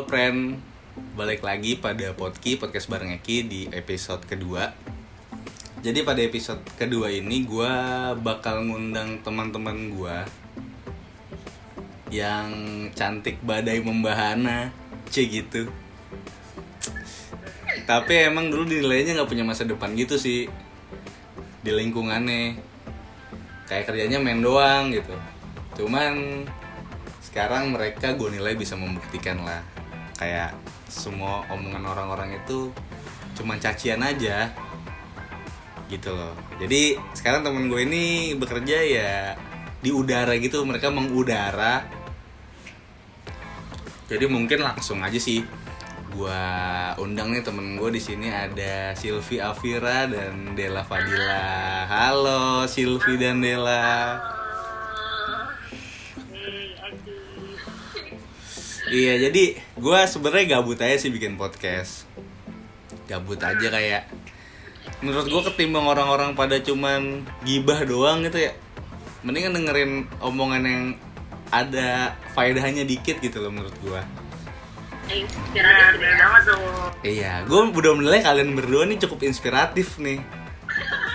Halo friend, balik lagi pada Podki, podcast bareng Eki di episode kedua. Jadi pada episode kedua ini gue bakal ngundang teman-teman gue Yang cantik badai membahana, c gitu. Tapi emang dulu dinilainya gak punya masa depan gitu sih Di lingkungannya. Kayak kerjanya main doang gitu. Cuman sekarang mereka gue nilai bisa membuktikan lah kayak semua omongan orang-orang itu cuma cacian aja. Gitu loh. Jadi sekarang temen gue ini bekerja ya di udara gitu. Mereka mengudara. Jadi mungkin langsung aja sih gue undang nih temen gue di sini ada Silvi Afira dan Dela Fadila. Halo Silvi dan Dela Iya jadi gue sebenarnya gabut aja sih bikin podcast. Gabut aja kayak Menurut gue ketimbang orang-orang pada cuman gibah doang gitu ya Mendingan dengerin omongan yang ada faedahnya dikit gitu loh menurut gue inspiratif banget tuh. Iya, gue udah menilai kalian berdua nih cukup inspiratif nih.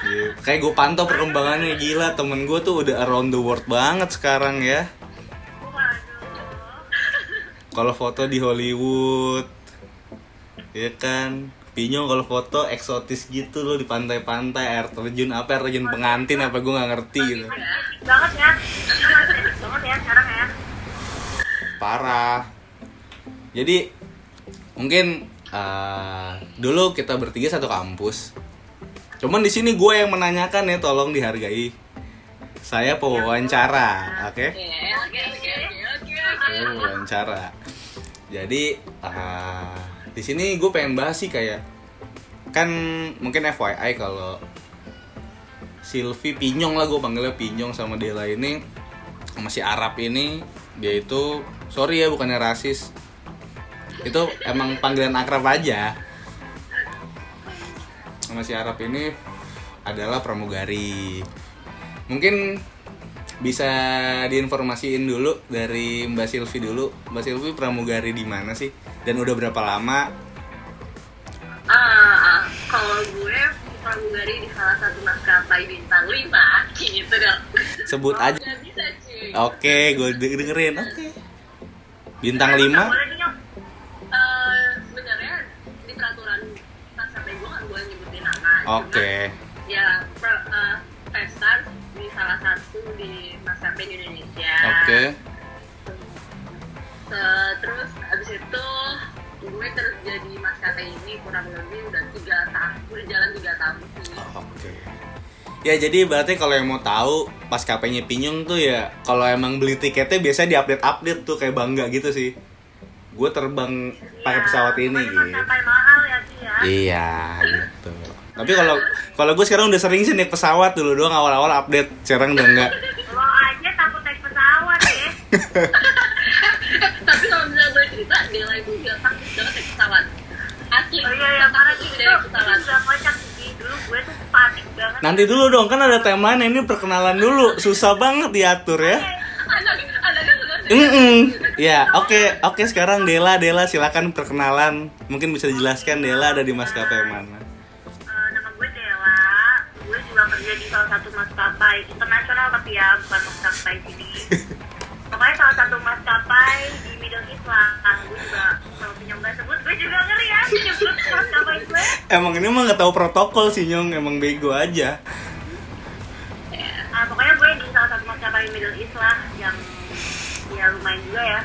Gitu. Kayak gue pantau perkembangannya gila Temen gue tuh udah around the world banget sekarang ya kalau foto di Hollywood. Ya kan? Pinyo kalau foto eksotis gitu loh di pantai-pantai air terjun apa air terjun pengantin apa gue nggak ngerti gitu. Banget ya. Banget ya sekarang ya. Parah. Jadi mungkin uh, dulu kita bertiga satu kampus. Cuman di sini gue yang menanyakan ya tolong dihargai. Saya pewawancara oke? Saya wawancara. Jadi ah, di sini gue pengen bahas sih kayak kan mungkin FYI kalau Silvi Pinyong lah gue panggilnya Pinyong sama Dela ini sama si Arab ini dia itu sorry ya bukannya rasis. Itu emang panggilan akrab aja. Sama si Arab ini adalah pramugari. Mungkin bisa diinformasiin dulu dari Mbak Silvi dulu. Mbak Silvi pramugari di mana sih? Dan udah berapa lama? ah kalau gue pramugari di salah satu maskapai bintang 5 gitu dong Sebut Oh, aja. nggak bisa cuy Oke, gue dengerin. Oke. Bintang 5? boleh nih Nyok. Eh, sebenarnya di peraturan maskapai gue kan gue nyebutin nama Oke. Cuma, ya di maskapai di Indonesia Oke. Se- terus abis itu gue kerja di maskapai ini kurang lebih udah tiga tahun udah jalan tiga tahun sih Oke. Ya jadi berarti kalau yang mau tahu pas KP-nya Pinyong tuh ya kalau emang beli tiketnya biasa diupdate-update tuh kayak bangga gitu sih. Gue terbang pakai pesawat ini gitu. mahal ya sih ya Iya gitu. Tapi kalau kalau gue sekarang udah sering sih naik pesawat dulu doang awal-awal update, sekarang udah enggak. lo aja takut naik pesawat ya tapi kalau misalnya gue cerita Dela itu juga takut banget naik pesawat asli Oh iya iya parah sih dari pesawat juga kocak sih dulu gue tuh panik banget. Nanti dulu dong, kan ada timeline ini perkenalan dulu. Susah banget diatur ya. sudah Mm Ya, oke, oke sekarang Dela, Dela silakan perkenalan. Mungkin bisa dijelaskan Dela ada di maskapai mana. Maskapai internasional tapi ya bukan maskapai sini. Pokoknya salah satu maskapai di Middle East lah. Gue juga kalau nggak sebut, gue juga ngeri ya nyebut maskapai gue. Emang ini mah nggak tahu protokol sih Nyong, emang bego aja. Ah, pokoknya gue di salah satu maskapai Middle East lah yang ya lumayan juga ya.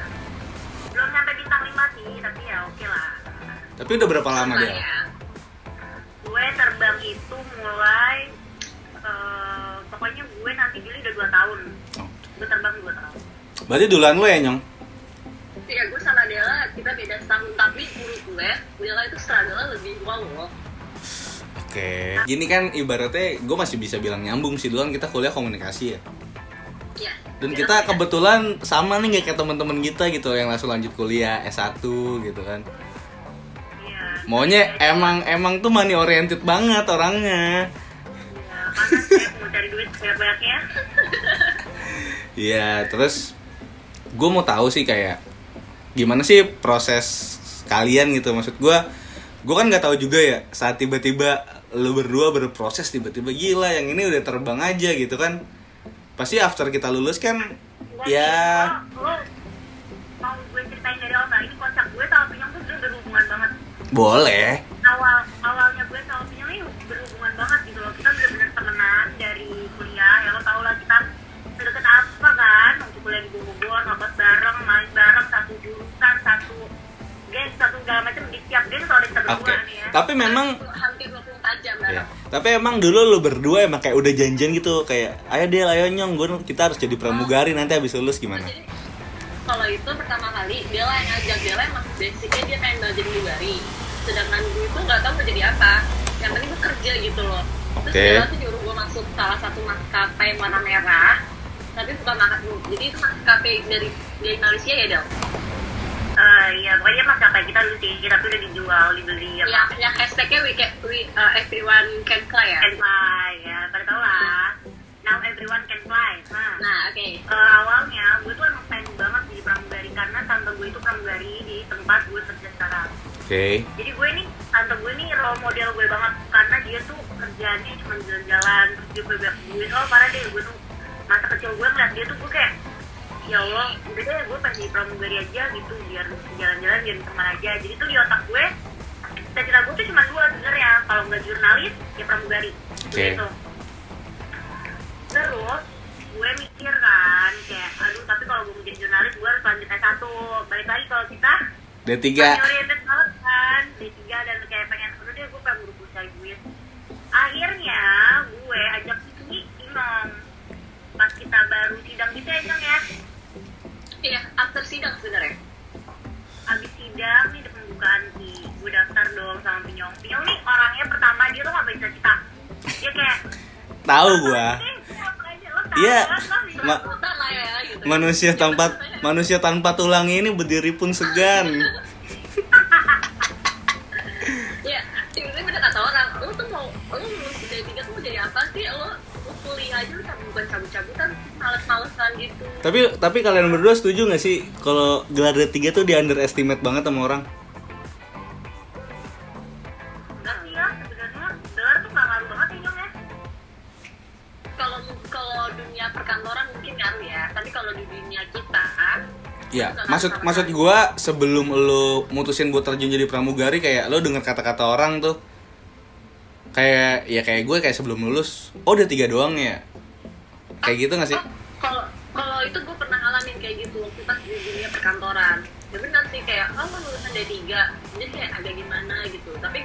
Belum sampai bintang 5 sih, tapi ya oke lah. Tapi udah berapa lama Dela? ya gue terbang itu mulai eh, pokoknya gue nanti Juli udah 2 tahun Oh. gue terbang 2 tahun Berarti duluan lo ya Nyong? Iya, gue sama Dela kita beda setahun tapi menurut gue Dela itu struggle lebih wow loh Oke. Gini kan ibaratnya gue masih bisa bilang nyambung sih duluan kita kuliah komunikasi ya. Iya. Dan kita kebetulan sama nih kayak teman-teman kita gitu yang langsung lanjut kuliah S1 gitu kan. iya Maunya emang emang tuh money oriented banget orangnya. Cari duit banyak-banyaknya Iya, terus gue mau tahu sih kayak gimana sih proses kalian gitu maksud gue gue kan nggak tahu juga ya saat tiba-tiba lu berdua berproses tiba-tiba gila yang ini udah terbang aja gitu kan pasti after kita lulus kan Enggak ya nih, lo, lo mau gue ceritain dari awal nggak? Ini kocak gue sama Pinyong tuh sebenarnya berhubungan banget. boleh Awal awalnya gue sama Pinyong ini berhubungan banget gitu loh. Kita bener-bener temenan dari kuliah. Ya lo tau lah kita sedekat apa kan? Waktu kuliah di Bogor, nobat bareng, main bareng, satu jurusan, satu geng, satu segala macam di tiap geng kita berdua oke nih ya. tapi memang hampir 24 jam ya, bareng. tapi emang dulu lu berdua emang kayak udah janjian gitu kayak ayo Del ayo nyong gue kita harus jadi pramugari nanti habis lulus gimana Jadi kalau itu pertama kali dia lah yang ngajak dia lah emang basicnya dia pengen belajar jadi bugari sedangkan gue itu nggak tahu mau jadi apa yang penting gue kerja gitu loh terus Oke. dia tuh nyuruh gue masuk salah satu maskapai warna merah tapi bukan maskapai jadi itu maskapai dari dari Malaysia ya Del Eh, iya, pokoknya maskapai kita dulu sih, tapi udah dijual, dibeli apa? yang yang hashtagnya we can we uh, everyone can fly ya Can fly, ya, pada tau lah. Now everyone can fly. Nah, nah oke Eh, awalnya gue tuh emang pengen banget jadi pramugari karena tante gue itu pramugari di tempat gue kerja sekarang. oke Jadi gue ini tante gue ini role model gue banget karena dia tuh kerjaannya cuma jalan-jalan terus dia gue bilang gue oh parah deh gue tuh masa kecil gue ngeliat dia tuh gue kayak ya Allah udah deh gue pengen jadi pramugari aja gitu biar jalan-jalan biar teman aja. Jadi tuh di otak gue cita-cita gue tuh cuma dua sebenarnya kalau nggak jurnalis ya pramugari Oke. gitu. Terus gue mikir kan kayak aduh tapi kalau gue mau jadi jurnalis gue harus lanjut S1 balik lagi kalau kita D3 Money oriented banget kan D3 dan kayak pengen udah deh gue pengen buru-buru cari duit akhirnya gue ajak si Imong pas kita baru sidang gitu ya Imong ya iya after sidang sebenarnya abis sidang nih udah pembukaan sih gue daftar dong sama Pinyong Pinyong nih orangnya pertama dia tuh gak bisa cita dia kayak tahu gua "Eh, apa aja, lo tahu Iya. kan, lo bisa." Ma- ya gitu manusia tanpa manusia tanpa tulang ini berdiri pun segan tapi tapi kalian berdua setuju nggak sih kalau gelar D3 tuh di underestimate banget sama orang? Ya sebenarnya gelar tuh gak ngaruh banget Pinyong ya. Kalau kalau dunia perkantoran mungkin ngaruh ya. Tapi kalau di dunia kita Ya, maksud maksud gua sebelum lo mutusin buat terjun jadi pramugari kayak lo denger kata-kata orang tuh. Kayak ya kayak gue kayak sebelum lulus oh udah tiga doang ya? Kayak gitu gak sih Oh, kalau kalau itu gue pernah ngalamin kayak gitu waktu pas di dunia perkantoran ya benar sih kayak oh lulusan D3 jadi kayak agak gimana gitu. Tapi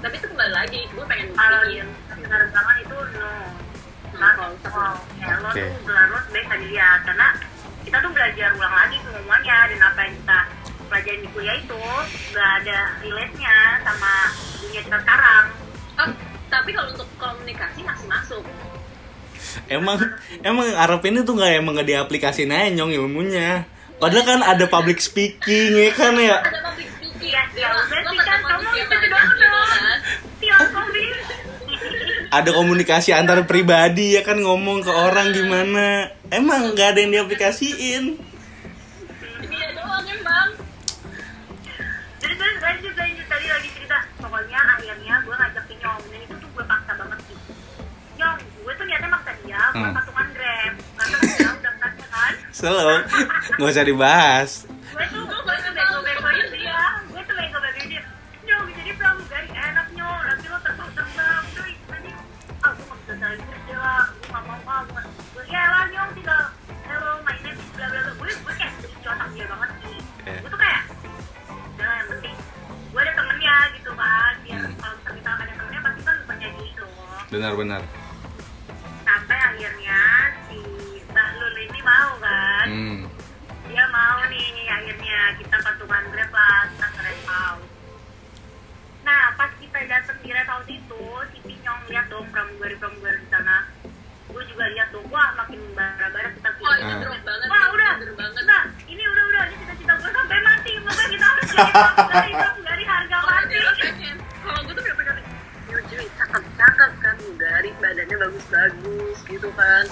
tapi itu kembali lagi gue pengen kalau buktiin. di penerbangan itu no. Nah, kalau wow. ya lo Oke. tuh lo dilihat. Karena kita tuh belajar ulang lagi semuanya dan apa yang kita pelajarin di kuliah itu nggak ada relate-nya sama dunia kita sekarang. Oh, tapi kalau untuk komunikasi masih masuk. Emang emang Arab ini tuh nggak emang nggak diaplikasiin aja nyong ilmunya. Padahal kan ada public speaking ya kan ya? Ada public Ya, ya udah sih kan, kamu manusia itu banyak doang gitu dong. ada komunikasi antar pribadi ya kan ngomong ke orang gimana. Emang nggak ada yang diaplikasiin. Dia doang emang. Jadi terus lanjut lanjut. Tadi lagi cerita pokoknya akhirnya gue ngajak Pinyong dan itu tuh gue paksa banget sih. Nyong gue tuh niatnya maksa dia gue Hmm. patungan grab. Karena kan dia udah ngajak kan? Slow. Nggak usah dibahas benar-benar sampai akhirnya si Mbak Lul ini mau kan? Hmm. dia mau nih akhirnya kita patungan grab lah kita rest house nah pas kita datang di rest house itu si Pinyong lihat dong pramugari pramugari di sana. Gue juga lihat dong wah makin bara-bara kita oh itu Ah. drop banget wah sih, udah. banget. Enggak ini udah udah ini cita-cita gue sampai mati pokoknya kita harus jadi pramugari kan?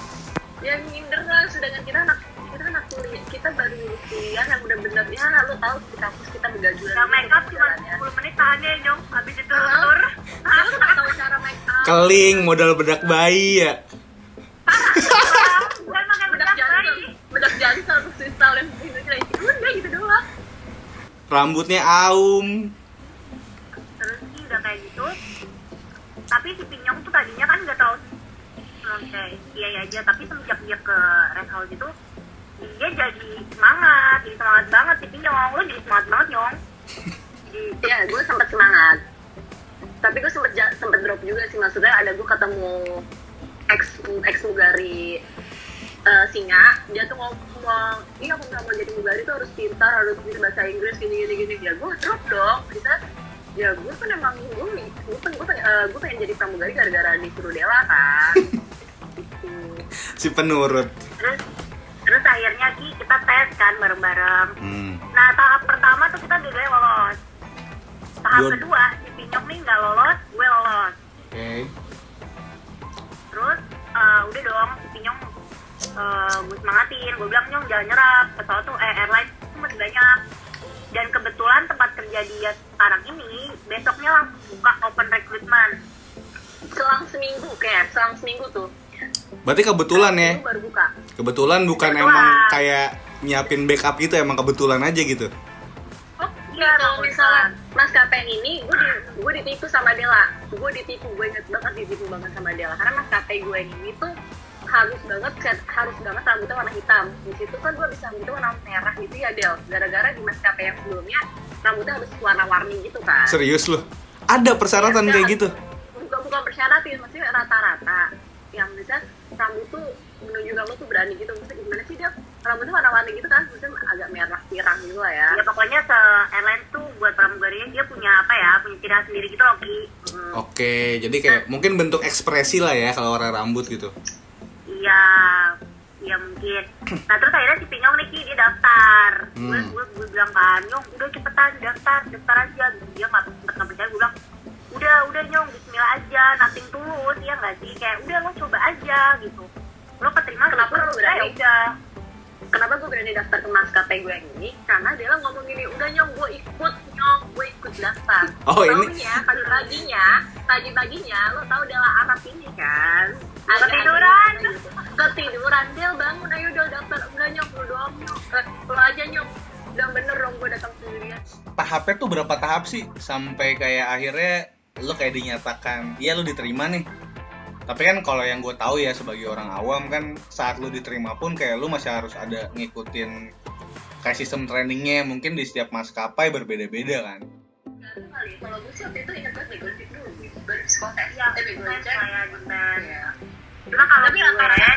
Yang minder lah. Sedangkan kita anak kita anak kuliah kita baru lulus kuliah yang udah bener ya lu tahu di kampus kita begajulan yang make up cuma jalannya. 10 menit tahan deh nyong. Habis itu tur Dia tuh nggak tahu cara make up. Keling modal bedak bayi ya. Gue bedak bayi. Bedak terus gitu. Udah gitu doang. Rambutnya aum Ya gue drop dong. Kita ya gue kan emang gue gue kan gue pengen, eh, gue pengen jadi pramugari gara-gara disuruh Dela kan. Gitu. si penurut terus terus akhirnya Ki kita tes kan bareng-bareng hmm. nah tahap pertama tuh kita dua lolos tahap Dua- kedua si Pinyong nih nggak lolos gue lolos oke terus eh, udah dong si Pinyong eh, gue semangatin gue bilang Nyong jangan nyerah pesawat tuh eh, airline tuh masih banyak dan kebetulan tempat kerja dia sekarang ini besoknya langsung buka open recruitment Selang seminggu kayak selang seminggu tuh. berarti kebetulan ya baru buka. kebetulan bukan Kebetulan. emang kayak nyiapin backup gitu emang kebetulan aja gitu Oh, Iya, kalau emang misalnya maskapai ini gue di, gue ditipu sama Dela. Gue ditipu, gue inget banget ditipu banget sama Dela. Karena maskapai gue ini tuh harus banget kan- harus banget rambutnya warna hitam. Di situ kan gue bisa rambutnya warna merah gitu ya Del. Gara-gara di maskapai yang sebelumnya rambutnya harus warna-warni gitu kan. serius loh ada persyaratan Iya, kayak gitu Bukan bukan persyaratin, maksudnya rata-rata yang bisa rambut tuh menunjukkan lo tuh berani gitu. Maksudnya gimana sih Del? Rambutnya warna-warni gitu kan, maksudnya agak merah pirang gitu lah ya. ya pokoknya se airline tuh buat pramugarinya dia punya apa ya punya ciri khas sendiri gitu loh Ki Hmm. oke jadi kayak mungkin bentuk ekspresi lah ya kalau warna rambut gitu Iya, iya mungkin. Nah terus akhirnya si Pinyong nih Ki, dia daftar. Gue Hmm. gue gue bilang kan, Nyong udah cepetan daftar, daftar aja. Dia nggak sempet nggak percaya, gue bilang udah udah Nyong Bismillah aja, nothing tulus ya nggak sih? Kayak udah lo coba aja gitu. Lo keterima Kenapa lo berani? ya udah. kenapa gue berani daftar ke maskapai gue yang ini karena dia lah ngomong gini udah nyong gue ikut nyong gue ikut daftar Oh, ini- Taunya, pagi paginya pagi paginya lo tau dia lah Arab ini kan? Ketiduran. gitu. ketiduran Del bangun. Ayo Del daftar. Enggak nyong lo doang nyong eh, lo aja nyong udah bener dong gue datang sendirian. Tahapnya tuh berapa tahap sih? Sampai kayak akhirnya lo kayak dinyatakan iya lo diterima nih. Tapi kan kalau yang gue tahu ya sebagai orang awam kan saat lo diterima pun kayak lo masih harus ada ngikutin kayak sistem trainingnya mungkin di setiap maskapai berbeda-beda kan kalau gue sih waktu itu ingat banget gue itu baru psikotes Iya, eh gue. Iya. Cuma kalau tapi rata-rata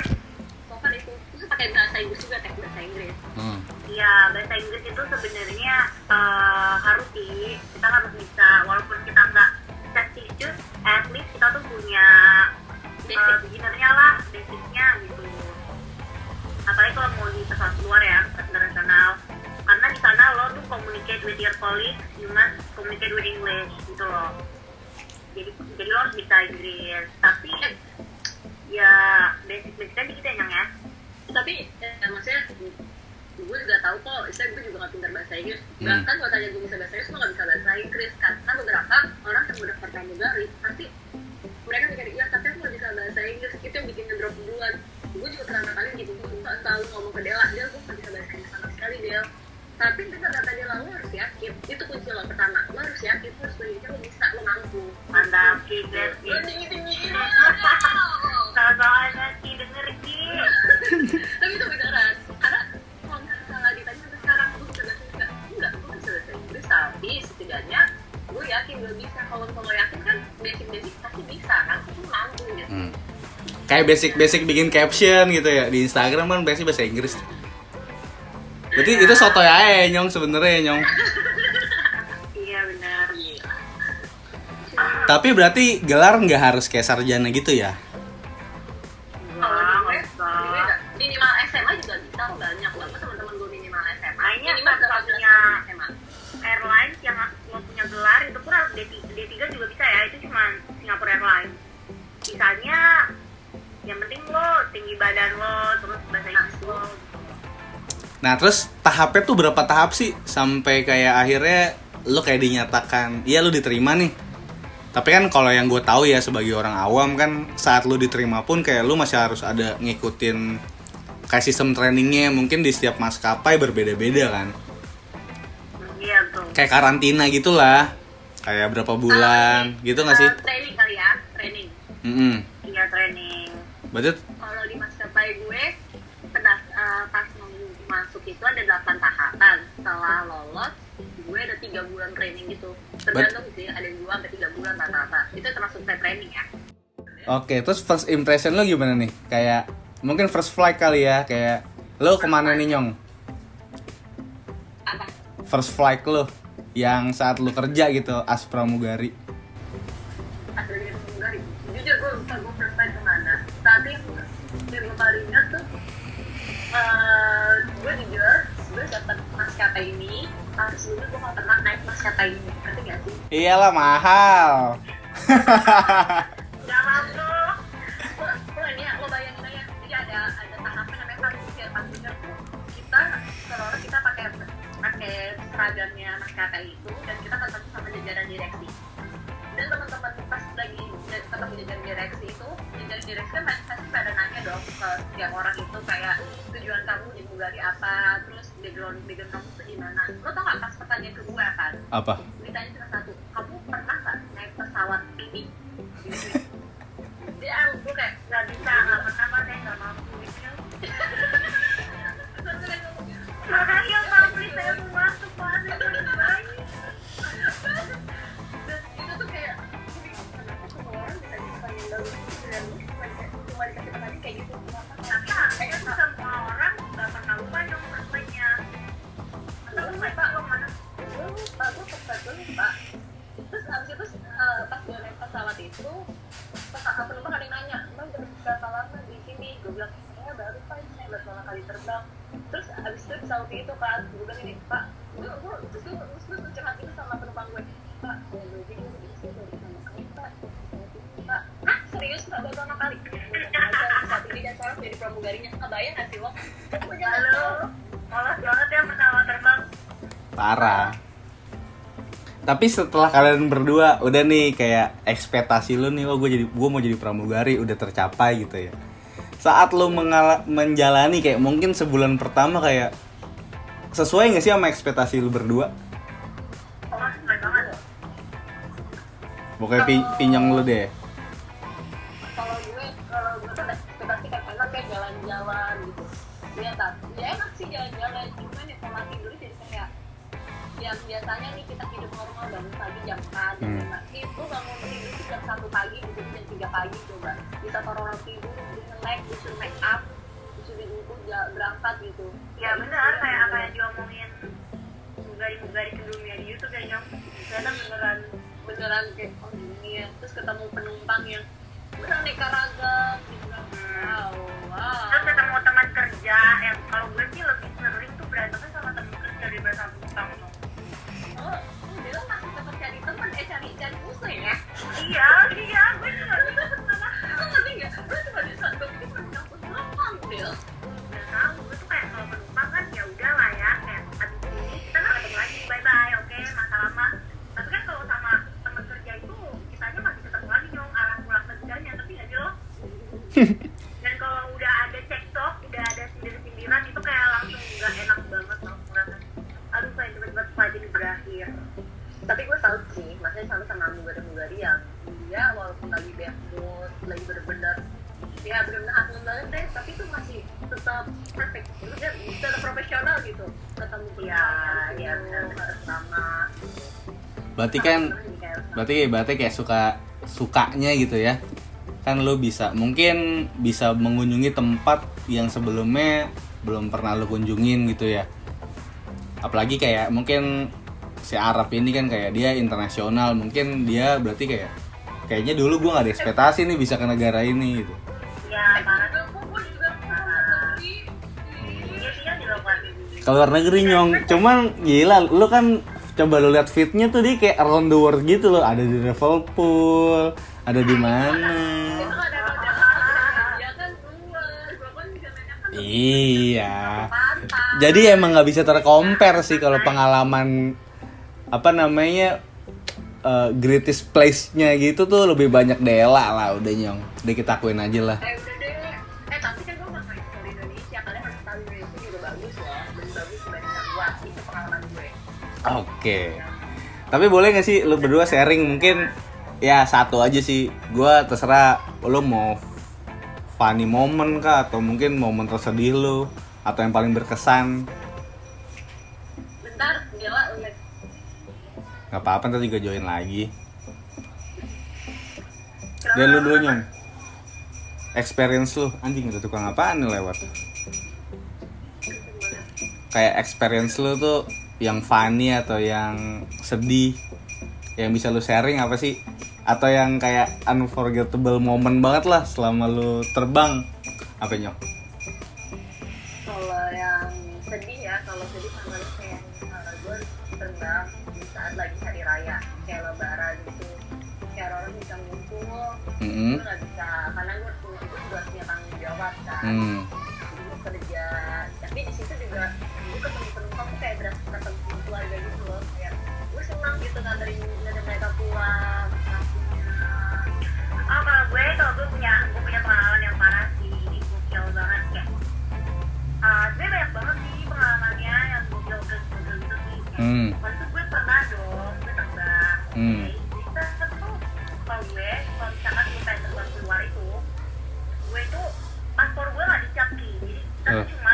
kan itu terus pakai bahasa Inggris juga tes bahasa Inggris hmm. Iya, bahasa Inggris itu sebenarnya eh, harus sih kita harus bisa walaupun kita nggak substitute, at least kita tuh punya Basic. uh, beginnernya lah, basicnya gitu. Apalagi kalau mau di pesawat luar ya, internasional. Karena di sana lo tuh communicate with your colleagues, you must communicate with English gitu loh. Jadi jadi lo harus bisa Inggris. Tapi ya basic-basicnya dikit ya Nyong ya. tapi eh, maksudnya gue juga tahu kok, saya gue juga gak pintar bahasa Inggris. Hmm. Bahkan kalau tanya gue bisa bahasa Inggris, gue gak bisa bahasa Inggris. Karena beberapa orang yang udah pramugari, pasti mereka mikir, ya tapi aku gak bisa bahasa Inggris. Itu yang bikin ngedrop duluan. Pertama kali gitu, gue selalu ngomong ke Dela, Del, gue gak bisa bahasa Inggris sama sekali, Del. Tapi bener kata Dela, lo harus yakin. Itu kunci lo pertama. Lo harus yakin, lo harus belajar, lo bisa, lo mampu. Mantap, Ki. Lo tinggi-tinggiin. Salah-salahnya Ki, denger Ki. kayak basic-basic bikin caption gitu ya. Di Instagram kan biasanya bahasa Inggris. Berarti itu soto ya nyong sebenarnya nyong. Iya benar. Tapi berarti gelar nggak harus kayak sarjana gitu ya Nah terus tahapnya tuh berapa tahap sih sampai kayak akhirnya lo kayak dinyatakan iya lo diterima nih. Tapi kan kalau yang gue tahu ya sebagai orang awam kan saat lo diterima pun kayak lo masih harus ada ngikutin kayak sistem trainingnya mungkin di setiap maskapai berbeda-beda kan. iya betul Kayak karantina gitulah. Kayak berapa bulan gitu nggak sih? Eh, training kali ya training Mm-mm. iya training Berarti kalau di maskapai gue pedas, eh, pas mau masuk itu ada 8 tahapan setelah lolos gue ada tiga bulan training gitu tergantung sih ada dua sampai tiga bulan rata-rata itu termasuk saya training ya Oke, terus first impression lo gimana nih? Kayak mungkin first flight kali ya, kayak lo ke mana nih nyong? apa First flight lo yang saat lo kerja gitu, as pramugari. asli dari pramugari jujur gue lupa gue first time ke mana tapi yang yang gue paling ingat tuh eh, gue jujur gue dapet maskapai ini harus dulu gue gak pernah naik maskapai ini ngerti gak sih? Iyalah mahal. nggak mampu lo, lo ini ya, lo bayangin aja. Jadi ada ada tahapan namanya passenger passenger tuh kita orang kita pakai pakai seragamnya maskapai itu dan kita ketemu sama jajaran direksi. Dan teman-teman pas lagi ketemu jajaran direksi itu jajaran direksi kan pasti pada nanya dong ke setiap orang itu kayak tujuan kamu di Bulgari apa? Terus background background kamu tuh gimana? Lo tau gak Apa? Gue gue pas gue lupa terus abis itu eh, pas gue naik pesawat itu pesawat penumpang ada yang nanya emang udah berapa lama di sini? Gue bilang saya baru pak ini saya baru pertama kali terbang. Terus abis itu pesawat itu kan gue bilang ini pak gue gue terus gue terus gue curhat itu sama penumpang gue pak baru jadi di sini baru pertama kali pak. Pesawat ini, pak ah serius pak baru pertama kali? Saat ini dan sekarang jadi pramugarinya kebayang gak sih lo Gue tahu. malas banget ya pertama terbang. Parah. Tapi setelah kalian berdua udah nih kayak ekspektasi lu nih, oh gue jadi gue mau jadi pramugari udah tercapai gitu ya. Saat lu mengala- menjalani kayak mungkin sebulan pertama kayak sesuai nggak sih sama ekspektasi lu berdua? oh Pokoknya pi- pinyong lu deh. Jam 4 jam Hmm. 5 itu bangun tidur jam 1 pagi gitu jam 3 pagi coba. Bisa taruh orang tidur bisa naik disuruh make up disuruh jemput ja- berangkat gitu. Ya benar kayak apa yang diomongin. Mugari-mugari sebelumnya di YouTube ya nyong. Ternyata beneran. Beneran kayak oh gini ya. Terus ketemu penumpang yang beraneka ragam gitu kan wow wow. Terus ketemu teman kerja yang kalau gue sih lebih sering tuh berantemnya sama teman kerja daripada sama penumpang Berarti kan berarti berarti kayak suka sukanya gitu ya. Kan lu bisa mungkin bisa mengunjungi tempat yang sebelumnya belum pernah lu kunjungin gitu ya. Apalagi kayak mungkin si Arab ini kan kayak dia internasional, mungkin dia berarti kayak kayaknya dulu gua nggak ada ekspektasi nih bisa ke negara ini gitu. ya Gue gue yang dilakukan Ke luar negeri nyong, cuman gila lu kan coba lu lihat fitnya tuh dia kayak around the world gitu loh, ada di Liverpool, ada di mana. Iya. Jadi emang nggak bisa tercompare sih kalau pengalaman apa namanya eh, greatest place-nya gitu tuh lebih banyak Dela lah udah nyong. Udah kita akuin aja lah. eh Oke. Tapi boleh gak sih lu berdua sharing mungkin ya satu aja sih. Gua terserah lu mau funny moment kah atau mungkin momen tersedih lu atau yang paling berkesan. bentar udah Gak apa-apa ntar juga join lagi. Dan lu dulu nyong. Experience lu anjing ada tukang apaan nih lewat? Kayak experience lu tuh yang funny atau yang sedih yang bisa lu sharing apa sih? Atau yang kayak unforgettable moment banget lah selama lu terbang apa nyok? kalau yang sedih ya kalau sedih contohnya kayak misalnya gue terbang di saat lagi hari raya kayak lebaran gitu kayak orang bisa ngumpul Mm-mm. gue nggak bisa karena gue gue juga punya tanggung jawab kan Hmm. Hmm. Waktu gue pernah dong, gue terbang. Hmm. Terus tuh kalau gue, kalau misalkan gue pengen terbang keluar itu, gue itu paspor gue nggak dicap. Jadi kita Eh. cuma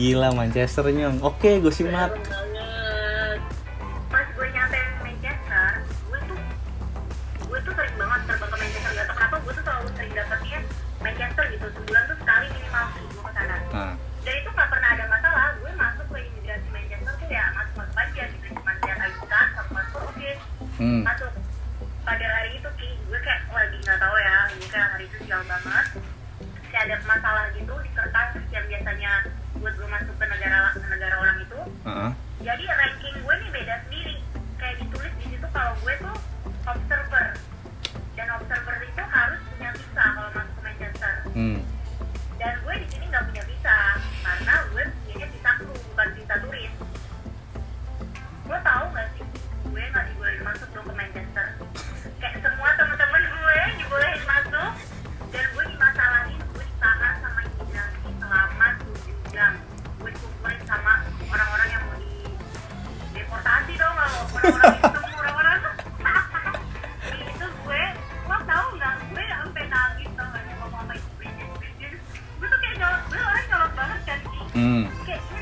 Gila Manchester nyong. Oke, gue simak.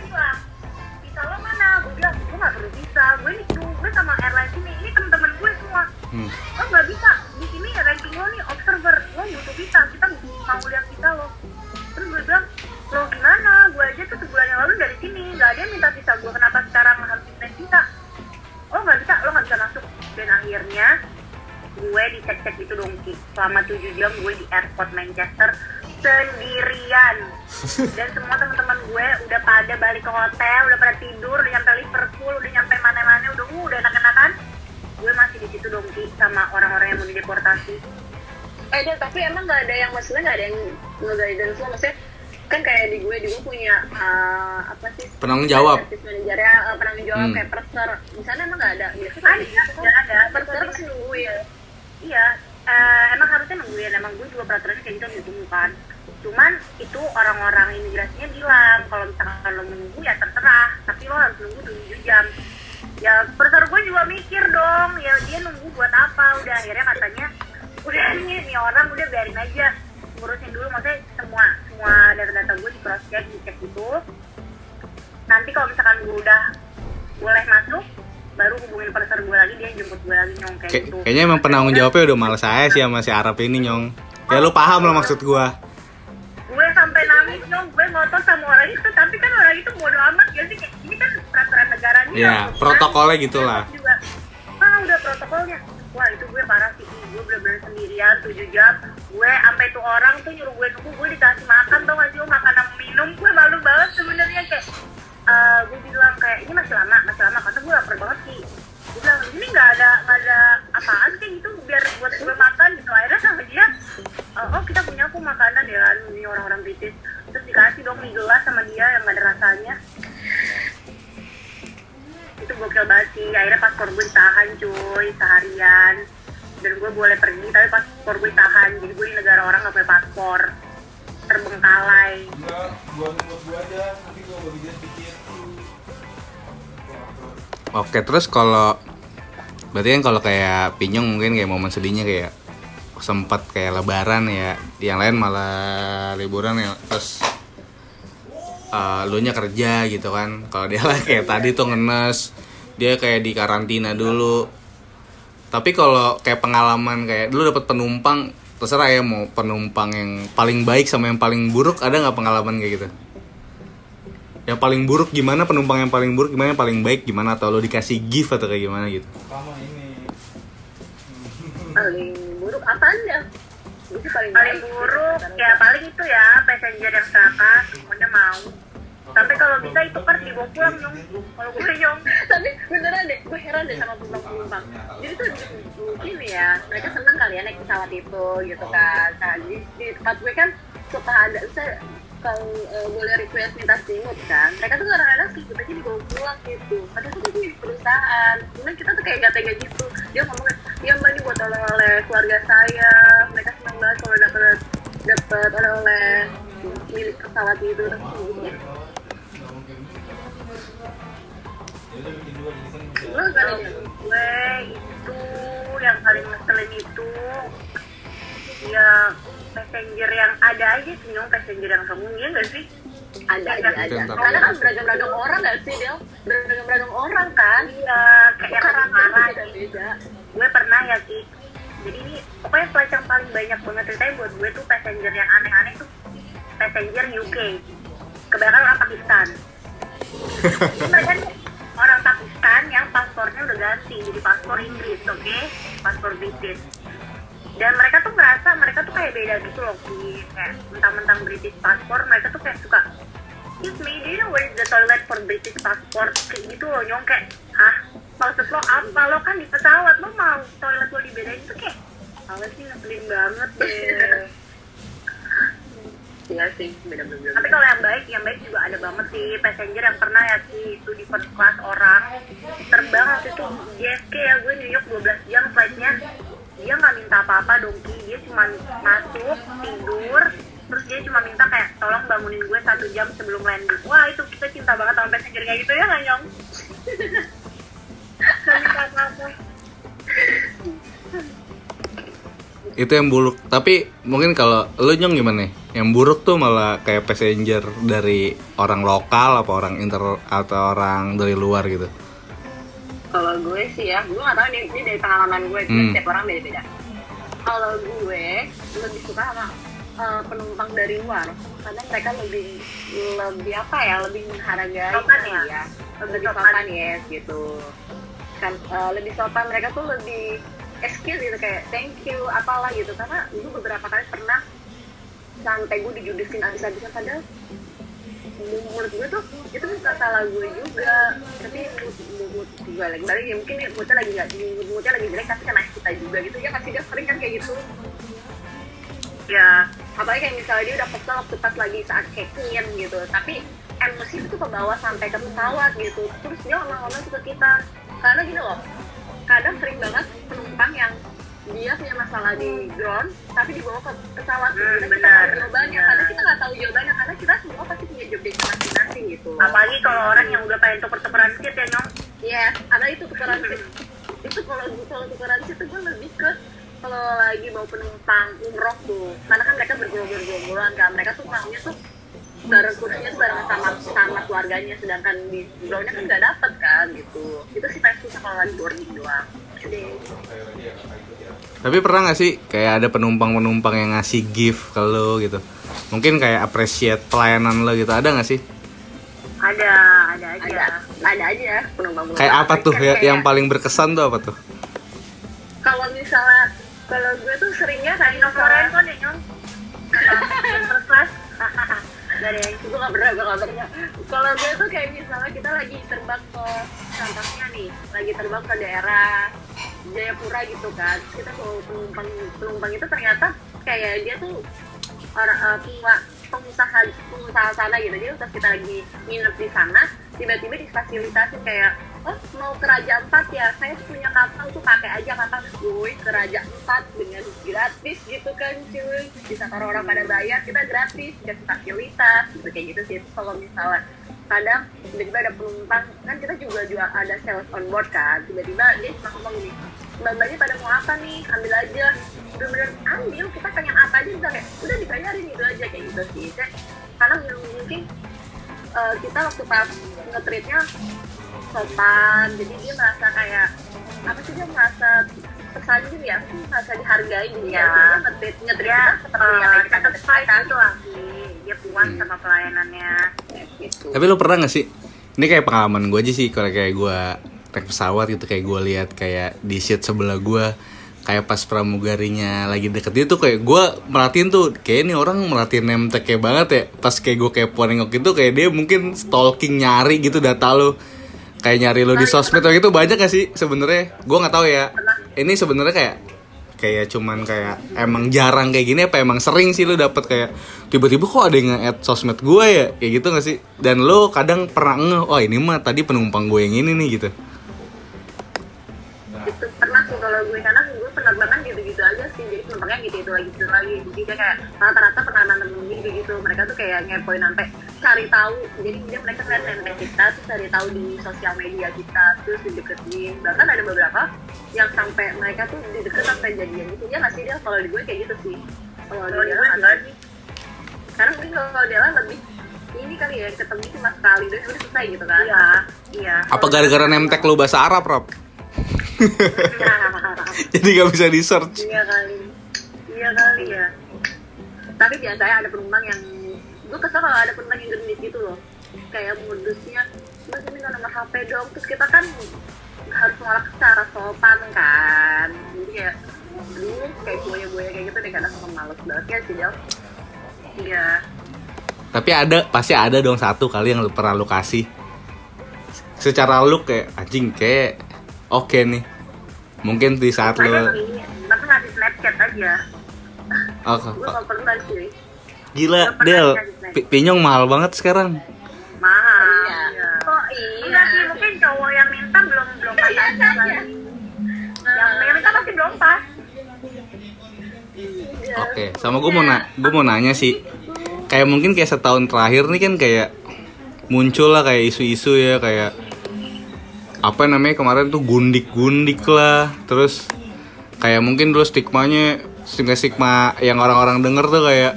Bilang visa lo mana? Gue bilang gue nggak perlu visa gue kru gue sama airline ini ini temen-temen gue semua. Hmm. lo nggak bisa. Di sini ranking lo nih observer. Lo butuh visa kita mau lihat visa lo. Terus gue bilang lo gimana? Gue aja tuh sebulan yang lalu dari sini. Nggak ada yang minta visa gue kenapa sekarang harus minta visa? Oh nggak bisa. Lo nggak bisa masuk. Dan akhirnya gue dicek-cek itu dong selama 7 jam gue di airport Manchester sendirian. Dan semua teman-teman gue udah pada balik ke hotel udah pada tidur udah nyampe Liverpool udah nyampe mana-mana udah uh, udah enak-enakan. Gue masih di situ dong Ki, sama orang-orang yang mau dideportasi. Eh, Dan, tapi emang nggak ada yang maksudnya nggak ada yang nge-guidance lo maksudnya kan kayak di gue di gue punya uh, apa sih? Penanggung jawab. service manajernya uh, penanggung jawab Hmm. kayak perser di sana emang nggak ada? Biasanya Ada, gitu ada, ada. perser pasti nungguin. Iya eh, emang harusnya nungguin. Emang gue juga peraturannya kayak gitu ditunggu kan. Cuman itu orang-orang imigrasinya bilang kalau misalkan lo menunggu ya terserah. Tapi lo harus nunggu 7 jam. Ya perser gue juga mikir dong. Ya dia nunggu buat apa? Udah akhirnya katanya udah nih nih orang udah biarin aja. Ngurusin dulu. Maksudnya semua semua data-data gue di cross check dicek gitu. Nanti kalau misalkan gue udah boleh masuk baru hubungin perser gue lagi dia jemput gue lagi nyong kayak Kay- gitu. kayaknya emang penanggung jawabnya udah males saya sih sama si Arab ini nyong. Ya lu paham lah maksud gua. gue sampai nangis dong gue ngotot sama orang itu tapi kan orang itu bodo amat ya sih. Kayak ini kan peraturan negaranya Maksudnya, protokolnya gitu lah. juga ah udah protokolnya. Wah itu gue parah sih. Gue bener-bener sendirian 7 jam. Gue sampai tuh orang tuh nyuruh gue nunggu gue dikasih makan tau gak sih makan sama minum. Gue malu banget sebenarnya kayak eh, gue bilang kayak ini masih lama masih lama. Karena gue lapar banget sih. Gue bilang ini nggak ada nggak ada apaan sih gitu biar buat gue makan gitu. Akhirnya sama dia eh, oh kita punya aku makanan ya kan ini orang-orang British. Terus dikasih dong mie gelas sama dia yang gak ada rasanya. Itu gokil banget sih. Akhirnya paspor gue ditahan cuy seharian. Dan gue boleh pergi tapi paspor gue ditahan jadi gue di negara orang gak punya paspor terbengkalai Enggak, gua buat gua aja, nanti gua bagi dia sedikit. Oke, terus kalau berarti kan kalau kayak Pinyong mungkin kayak momen sedihnya kayak sempat kayak lebaran ya, yang lain malah liburan ya. Terus eh lu nya kerja gitu kan. Kalau dia lah kayak tadi tuh ngenes, dia kayak di karantina dulu. Tapi kalau kayak pengalaman kayak dulu dapat penumpang terserah ya mau penumpang yang paling baik sama yang paling buruk ada nggak pengalaman kayak gitu? Yang paling buruk gimana penumpang yang paling buruk gimana yang paling baik gimana atau lo dikasih gift atau kayak gimana gitu? Pertama ini. paling buruk sih paling paling buruk ya paling itu ya passenger yang serakah semuanya mau sampai kalau bisa itu kan dibawa pulang nyong. Kalau gue nyong. Tapi beneran deh gue heran deh sama penumpang penumpang jadi tuh mungkin ya mereka seneng kali ya naik pesawat itu gitu kan. Nah di, di tempat gue kan suka ada saya kalau eh, boleh request minta selimut kan mereka tuh kadang-kadang selimut aja dibawa pulang gitu. Padahal tuh di perusahaan. Cuman kita tuh kayak gak tega gitu. Dia ngomong ya mbak ini buat oleh-oleh keluarga saya. Mereka seneng banget kalau dapet dapet oleh-oleh milik pesawat itu. terus gue gak ada gue itu yang paling ngeselin itu. Ya passenger yang ada aja sih nyong passenger yang songong ya nggak sih? Ada ada. Itu ada. Karena kan beragam-beragam orang gak sih Del? Beragam-beragam orang kan? Iya kayak karakter marah. beda beda. Gue pernah ya Ki. Jadi ini pokoknya flight yang paling banyak banget. Ceritanya buat gue tuh passenger yang aneh-aneh tuh passenger UK kebanyakan orang Pakistan. Jadi mereka orang Pakistan yang paspornya udah ganti jadi paspor Inggris oke paspor British dan mereka tuh merasa mereka tuh kayak beda gitu loh Ki. kayak mentang-mentang British paspor mereka tuh kayak suka Excuse me, do you know where is the toilet for British passport? Kayak gitu loh, nyong kayak, hah? Maksud lo apa? Lo kan di pesawat, lo mau toilet lo dibedain tuh kayak, apa sih ngeselin banget deh. Iya sih beda-beda Tapi kalau yang baik, yang baik juga ada banget sih. Passenger yang pernah ya sih itu di first class orang. Terbang waktu itu JFK ya gue New York 12 jam flightnya. Dia nggak minta apa-apa dong Ki dia cuma masuk tidur. Terus dia cuma minta kayak tolong bangunin gue satu jam sebelum landing. Wah itu kita cinta banget sama passenger kayak gitu ya nggak nyong? Minta apa-apa Itu yang buruk. Tapi mungkin kalau lu nyong gimana nih? Yang buruk tuh malah kayak passenger dari orang lokal apa orang inter atau orang dari luar gitu. kalau gue sih ya gue gak tau ini, ini dari pengalaman gue Hmm. setiap orang beda-beda kalau gue lebih suka sama eh, penumpang dari luar karena mereka lebih lebih apa ya lebih menghargai Sopan ya? ya lebih Sopan. ya gitu kan eh, lebih sopan mereka tuh lebih excuse gitu kayak thank you apalah gitu karena dulu beberapa kali pernah sampai gue dijudesin abis-abisan padahal menurut gue tuh itu bukan salah gue juga. Tapi mood gue lagi balik ya mungkin moodnya lagi nggak moodnya lagi jelek tapi kena kita juga gitu ya pasti dia sering kan kayak gitu. Ya apalagi kayak misalnya dia udah kesel waktu pas lagi saat check in gitu tapi emosi itu ke bawah sampai ke pesawat gitu. Terus dia ngomong-ngomong ke kita karena gini loh kadang sering banget penumpang yang dia punya masalah di ground tapi dibawa ke pesawat. Hmm, Karena kita benar. tahu jawabannya. Karena kita nggak tahu jawabannya karena kita semua pasti punya job masing-masing gitu. Apalagi kalau orang yang udah pengen tuker-tukeran seat ya nyong. Iya, karena itu tukeran seat. itu kalau kalau tukeran seat itu gue lebih ke kalau lagi bawa penumpang umroh tuh, karena kan mereka bergerombol-gerombolan kan, mereka tuh maunya tuh bareng kursinya tuh bareng sama sama keluarganya, sedangkan di groundnya kan nggak dapet kan gitu. Itu sih paling susah kalau lagi boarding doang. Tapi pernah gak sih kayak ada penumpang-penumpang yang ngasih gift ke lo gitu? Mungkin kayak appreciate pelayanan lo gitu, ada gak sih? ada ada aja Ada, ada aja penumpang Kayak apa tuh ya, Kayak- yang paling berkesan tuh apa tuh? kalau misalnya kalau gue tuh seringnya kayak nyong first class Gak yang gue gak pernah, gue pernah Kalau gue tuh kayak misalnya kita lagi terbang ke Contohnya nih, lagi terbang ke daerah Jayapura gitu kan. Kita ke penumpang, penumpang itu ternyata kayak dia tuh orang eh, pengusaha, pengusaha pengusaha sana gitu. Jadi pas kita lagi nginep di sana tiba-tiba difasilitasin kayak oh mau ke Raja Empat ya? Saya punya kapal tuh pakai aja kapal. Gue ke Raja Empat dengan gratis gitu kan cuy. Bisa kalau orang pada bayar kita gratis. Dikasih fasilitas gitu kayak gitu sih. Kalau misalnya kadang tiba-tiba ada penumpang kan kita juga juga ada sales on board kan. Tiba-tiba dia cuma ngomong gini mbak pada mau apa nih? Ambil aja. Bener-bener ambil kita pengen apa aja bisa kayak udah dibayarin gitu aja kayak gitu sih. Karena mungkin eh, kita waktu pas nge-treatnya sopan. Jadi dia merasa kayak apa sih dia merasa tersanjung ya? Sih merasa dihargai gitu ya? Iya. Dia dia kita seperti yang kayak kita satisfied nge-treat gitu lah sih. Dia puas sama pelayanannya. Gitu. Tapi lu pernah gak sih? Ini kayak pengalaman gue aja sih kalau kayak gue naik pesawat gitu kayak gue lihat kayak di seat sebelah gue kayak pas pramugarinya lagi deket. Dia tuh kayak gue merhatiin tuh kayak ini orang merhatiin nemtek kayak banget ya. Pas kayak gue kayak nengok itu kayak dia mungkin stalking nyari gitu data lu kayak nyari lu di sosmed atau gitu banyak gak sih sebenarnya? Gue nggak tahu ya. Ini sebenarnya kayak kayak cuman kayak emang jarang kayak gini apa emang sering sih lu dapet kayak tiba-tiba kok ada yang nge-add sosmed gue ya? Kayak gitu gak sih? Dan lu kadang pernah nge oh ini mah tadi penumpang gue yang ini nih gitu penumpangnya gitu itu lagi gitu lagi jadi dia kayak rata-rata pernah nanam gitu gitu. Mereka tuh kayak ngepoin sampai cari tahu. Jadi dia mereka ngeliat nempel kita terus cari tahu di sosial media kita terus dideketin. Bahkan ada beberapa yang sampai mereka tuh dideket sampai jadian gitu. Ya nggak sih dia kalau di gue kayak gitu sih. Kalau di di dia gue enggak sih karena mungkin kalau dia lebih ini kali ya ketemu cuma sekali dan udah selesai gitu kan. Iya. Iya. Apa gara-gara nemtek lu bahasa Arab Rob? Jadi gak bisa di search iya kali iya kali ya. Tapi biasanya ada penumpang yang gue kesel kalau ada penumpang yang genit gitu loh. Kayak modusnya saya minta nomor HP dong. Terus kita kan harus nolak secara sopan kan. Jadi kayak dulu kayak gue kayak gitu deh kadang suka males banget ya sih Del. Iya. Tapi ada pasti ada dong satu kali yang lu pernah lu kasih. Secara look kayak anjing kayak oke nih. Mungkin di saat lu tapi ngasih snapchat aja oh, gue oh, gak pernah sih. Gila Del. pi- pinyong mahal banget sekarang. Mahal. Iya iya. oh iya. Enggak sih mungkin cowok yang minta belum belum pas Iya, aja. kali iya. yang yang minta pasti belum pas. Iya. oke sama gue mau na gue mau nanya sih. Kayak mungkin kayak setahun terakhir nih kan kayak muncul lah kayak isu-isu ya kayak apa namanya kemarin tuh gundik-gundik lah. Terus kayak mungkin dulu stigmanya stigma stigma yang orang-orang denger tuh kayak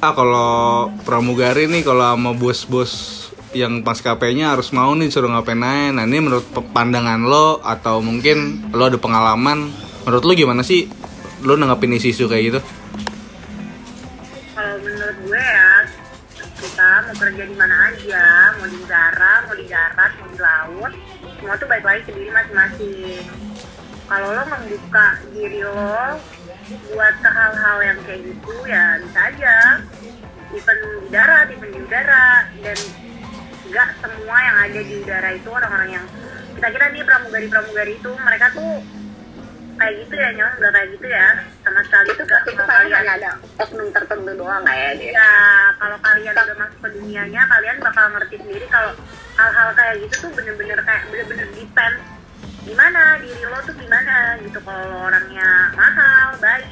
ah kalau pramugari nih kalau sama bos-bos yang maskapainya harus mau nih suruh ngapain aja. Nah ini menurut pandangan lo atau mungkin lo ada pengalaman menurut lo gimana sih lo nanggapin isu-isu kayak gitu? kalau menurut gue ya kita mau kerja di mana aja mau di udara mau di darat mau di laut semua tuh baik lagi ke diri masing-masing kalau lo membuka diri lo buat ke hal-hal yang kayak gitu ya bisa aja. Even di darat even di udara. Dan nggak semua yang ada di udara itu orang-orang yang kita kira nih pramugari-pramugari itu mereka tuh kayak gitu ya nyong nggak kayak gitu ya. Sama sekali itu nggak. itu kalian hanya ada oknum tertentu doang nggak ya dia ya kalau kalian udah masuk ke dunianya kalian bakal ngerti sendiri kalau hal-hal kayak gitu tuh bener-bener kayak bener-bener depend gimana diri lo tuh gimana gitu. Kalau lo orangnya mahal baik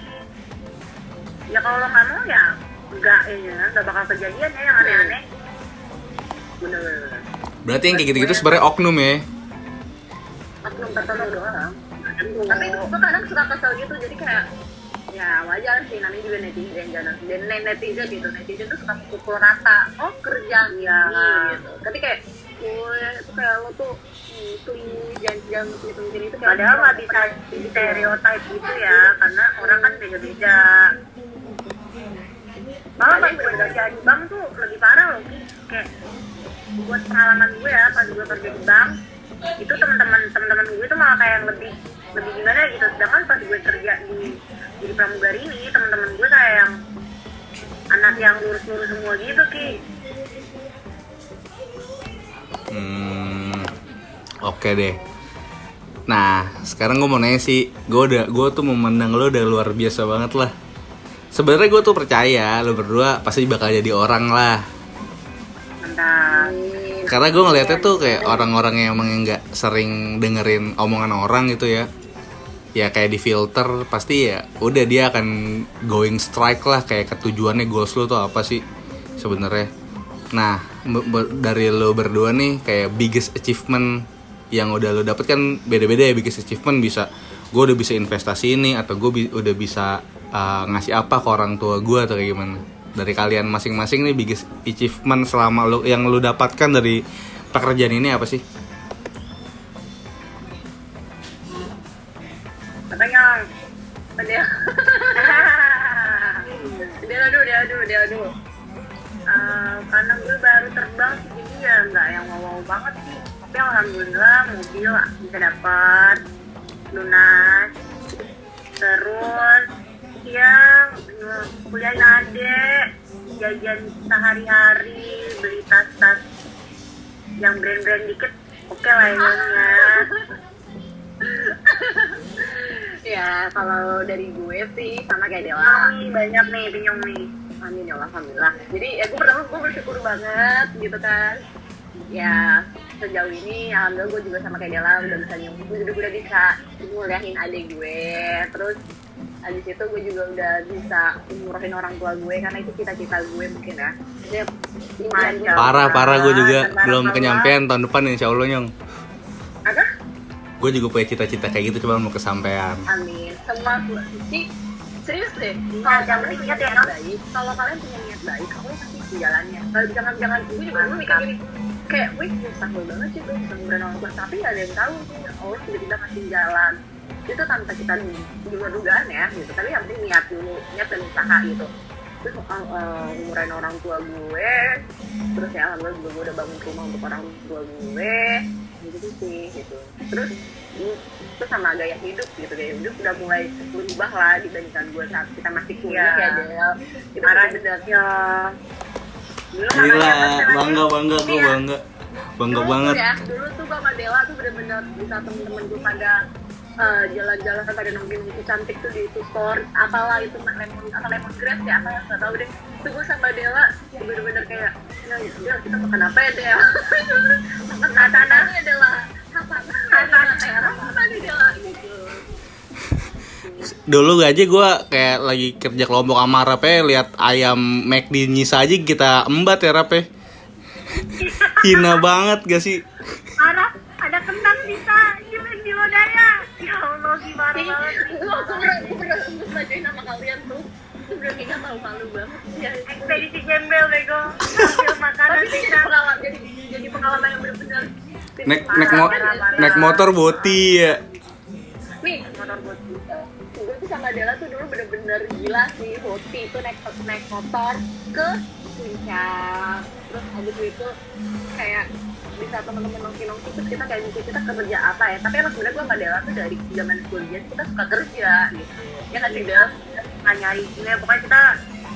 ya kalau lo nggak mau ya enggak ya nggak bakal kejadian ya yang aneh-aneh. Bener Berarti yang kayak gitu-gitu sebenarnya oknum ya? oknum tertentu doang. Tapi gue kadang suka kesel gitu jadi kayak ya wajar sih namanya juga netizen jangan dan net- netizen gitu. Netizen tuh suka pukul rata oh kerja Iya. gitu. Tapi kayak gue kayak lo tuh itu jangan jangan itu padahal nggak bisa di stereotype gitu ya karena orang kan beda-beda. Malah pas gue kerja di bank tuh lebih parah loh. Kayak buat pengalaman gue ya pas gue kerja di bank itu teman-teman teman-teman gue tuh malah kayak yang lebih lebih gimana gitu. Sedangkan pas gue kerja di di pramugari ini teman-teman gue kayak yang anak yang lurus-lurus semua gitu ki Hmm, oke deh. Nah, sekarang gue mau nanya sih, gue udah, gue tuh memandang lo udah luar biasa banget lah. Sebenarnya gue tuh percaya lo berdua pasti bakal jadi orang lah. Karena gue ngeliatnya tuh kayak orang-orang yang emang nggak sering dengerin omongan orang gitu ya. Ya kayak di filter pasti ya udah dia akan going strike lah kayak ketujuannya goals lo tuh apa sih sebenarnya. Nah dari lo berdua nih kayak biggest achievement yang udah lo dapet kan beda-beda ya biggest achievement bisa gue udah bisa investasi ini atau gue udah bisa uh, ngasih apa ke orang tua gue atau kayak gimana dari kalian masing-masing nih biggest achievement selama lo yang lo dapatkan dari pekerjaan ini apa sih? Mobil bisa dapat. Lunas. Terus yang kuliah adek jajan sehari-hari beli tas-tas yang brand-brand dikit oke lah emangnya ya. Kalau dari gue sih sama kayak Dewa nih banyak nih pinyong nih. Amin ya Allah alhamdulillah. Jadi ya gue pertama gue bersyukur banget gitu kan ya sejauh ini alhamdulillah gue juga sama kayak Dela udah bisa gue juga udah bisa nguliahin adik gue. Terus habis itu gue juga udah bisa umurahin orang tua gue karena itu cita-cita gue mungkin ya. Jadi Parah parah gue juga belum kenyampean tahun depan insya Allah nyong. apa? Gue juga punya cita-cita kayak gitu cuma mau kesampaian. amin. Semua sih serius deh. Nah, yang penting ingat ya, Nom. baik kalau kalian punya niat baik kamu pasti jalannya. Kalau jangan jangan gue juga mikir gini kayak wih mustahil banget sih gue bisa tua. Tapi gak ada yang tahu sih Allah tiba-tiba kasih jalan. Itu tanpa kita luar dugaan ya gitu. Tapi yang penting niat dulu niat dan usaha gitu. Terus uh, umuran orang tua gue. Terus ya alhamdulillah juga gue udah bangun rumah untuk orang tua gue. Gitu sih gitu. Terus terus sama gaya hidup gitu gaya hidup udah mulai berubah lah dibandingkan gue saat kita masih kuliah. Ya Del. Itu ya dulu Gila, apa bangga bangga gue Iya. bangga. Bangga dulu banget. tuh ya dulu tuh sama Dewa tuh bener-bener bisa temen-temen gue pada eh, jalan-jalan pada nongki-nongki cantik tuh di itu store apalah itu lemon apa lemon grass ya apa ya nggak tahu deh itu gue sama Dewa bener-bener kayak nah Del kita makan apa ya Del makan katana ya Dela katana kayak apa nih Dela gitu Dulu aja gue kayak lagi kerja kelompok sama Rape lihat ayam McD nyisa aja kita embat ya Rape. Hina banget gak sih? Parah, ada kentang bisa di di Lodaya. Ya Allah, gimana banget sih. gue aku pernah gue pernah bacain nama kalian tuh itu bener kayak malu malu banget ya Ekspedisi gembel bego. Makanan tapi jadi pengalaman jadi jadi pengalaman yang bener-bener Naik naik, mo naik motor boti ya. nih motor boti sama Dela tuh dulu bener-bener gila sih. Boti itu naik naik motor ke puncak. Terus habis itu kayak bisa temen-temen nongki-nongki terus kita kayak mikir kita kerja apa ya. Tapi emang sebenarnya gue sama Dela tuh dari zaman kuliah kita suka kerja gitu. Ya kan sih Del? Nggak nyari ini pokoknya kita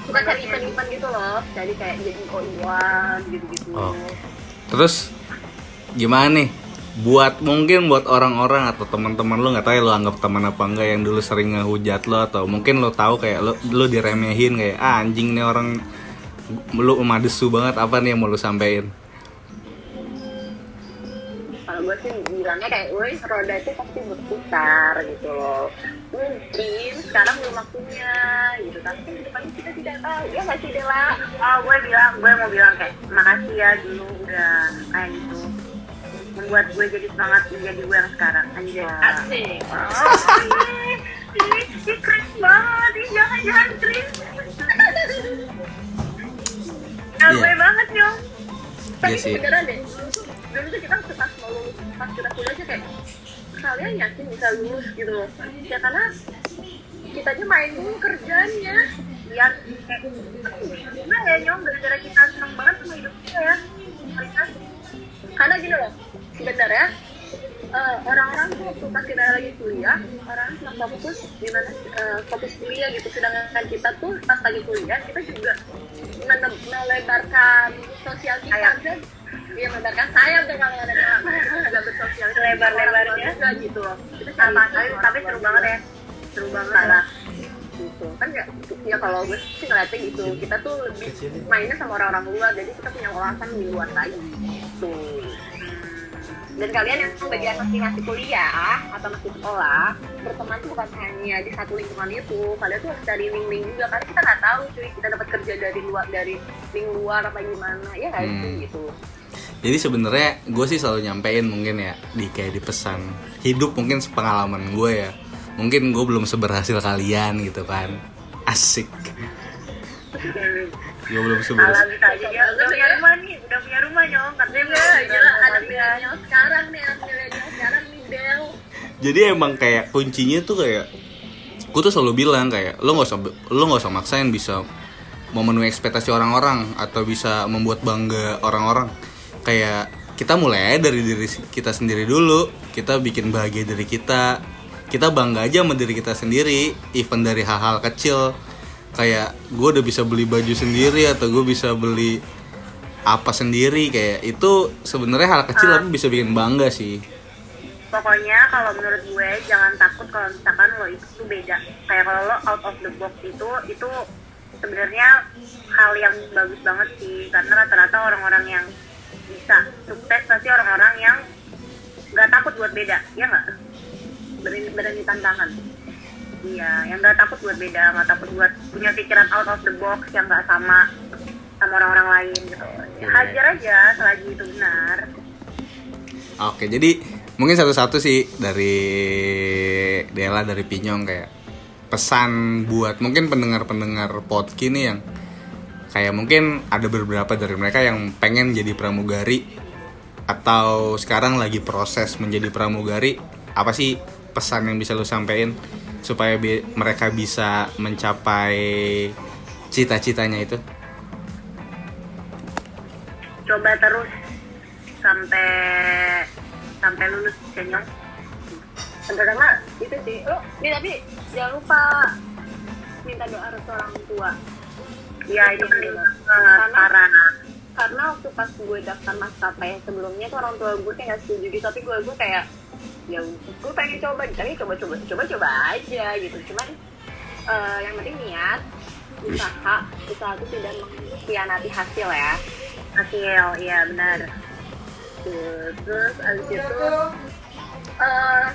suka cari event-event gitu loh. Jadi kayak jadi oiwan gitu-gitu. Oh. Terus gimana nih? Buat mungkin buat orang-orang atau teman-teman lo nggak tahu ya lo anggap teman apa enggak yang dulu sering ngehujat lo atau mungkin lo tahu kayak lo lo diremehin kayak ah, anjing nih orang lu madesu banget apa nih yang mau lo sampein? kalau gue sih bilangnya kayak woi roda itu pasti berputar gitu loh. Mungkin sekarang belum waktunya gitu. Tapi kan depannya kita tidak tahu. Ya nggak sih Dela Oh, gue bilang, gue mau bilang kayak makasih ya dulu udah kayak gitu membuat gue jadi semangat menjadi gue yang sekarang. Anjay. Asik. Oh, ih, ih, ih, keren banget. Ih, jangan jangan keren Iya. gue banget tapi Iya sih. beneran deh dulu tuh kita pas mau lulus pas kita kuliah aja kayak kalian yakin bisa lulus? gitu. Loh ya karena kita aja main dulu kerjanya. Ya kayak enggak ya nyong? Gara-gara kita seneng banget sama hidup kita ya. Mereka karena gini loh sebenarnya eh, orang-orang tuh waktu pas kita lagi kuliah orang cuma fokus gimana eh, fokus kuliah gitu sedangkan kita tuh pas lagi kuliah kita juga mene- melebarkan sosial kita. Sayap. dan Iya melebarkan sayap tuh kalau ada nggak bersosial Selebar-lebarnya. juga gitu loh. Kita Sama, tapi, tapi seru banget ya. seru banget. Lah gitu. Kan ya, ya kalau gue sih ngeliatnya gitu. Kita tuh lebih mainnya sama orang-orang luar jadi kita punya wawasan di luar lagi. Gitu. Dan kalian yang bagian masih masih kuliah atau masih sekolah berteman tuh bukan hanya di satu lingkungan itu. Kalian tuh harus cari link-link juga karena kita nggak tahu cuy kita dapat kerja dari luar dari link luar apa gimana ya nggak sih Hmm. gitu. Jadi sebenarnya gue sih selalu nyampein mungkin ya di kayak di pesan hidup mungkin pengalaman gue ya. Mungkin gue belum seberhasil kalian gitu kan. Asik. Gue belum seberhasil. dia udah punya rumah nih, udah punya rumah nyong. Katanya ya gila ada milenial sekarang nih milenial sekarang nih Del Jadi emang kayak kuncinya tuh kayak gue tuh selalu bilang kayak lo nggak usah lo nggak usah maksain bisa memenuhi ekspektasi orang-orang atau bisa membuat bangga orang-orang kayak kita mulai dari diri kita sendiri dulu kita bikin bahagia diri kita kita bangga aja sama diri kita sendiri even dari hal-hal kecil. Kayak gue udah bisa beli baju sendiri atau gue bisa beli apa sendiri kayak itu sebenarnya hal kecil tapi bisa bikin bangga sih. Pokoknya kalau menurut gue jangan takut kalau misalkan lo itu tuh beda. Kayak kalau lo out of the box itu itu sebenarnya hal yang bagus banget sih. Karena rata-rata orang-orang yang bisa sukses pasti orang-orang yang nggak takut buat beda, ya nggak? Berani berani tantangan Iya, yang nggak takut buat beda, nggak takut buat punya pikiran out of the box yang nggak sama sama orang-orang lain gitu. Ya, hajar aja selagi itu benar. Oke, jadi mungkin satu-satu sih dari Dela dari Pinyong kayak pesan buat mungkin pendengar-pendengar podcast ini yang kayak mungkin ada beberapa dari mereka yang pengen jadi pramugari atau sekarang lagi proses menjadi pramugari apa sih pesan yang bisa lu sampein supaya bi- mereka bisa mencapai cita-citanya itu? Coba terus sampai sampai lulus kenyang. pertama itu sih. Lo nih tapi jangan lupa minta doa restu orang tua. Iya itu penting banget Karena- waktu pas gue daftar maskapai sebelumnya tuh orang tua gue kayak setuju gitu. Tapi gue gue kayak ya gue pengen coba tapi coba coba coba coba aja gitu. Cuman eh, yang penting niat usaha usaha itu tidak mengkhianati hasil ya. Hasil, iya benar. Terus abis itu eh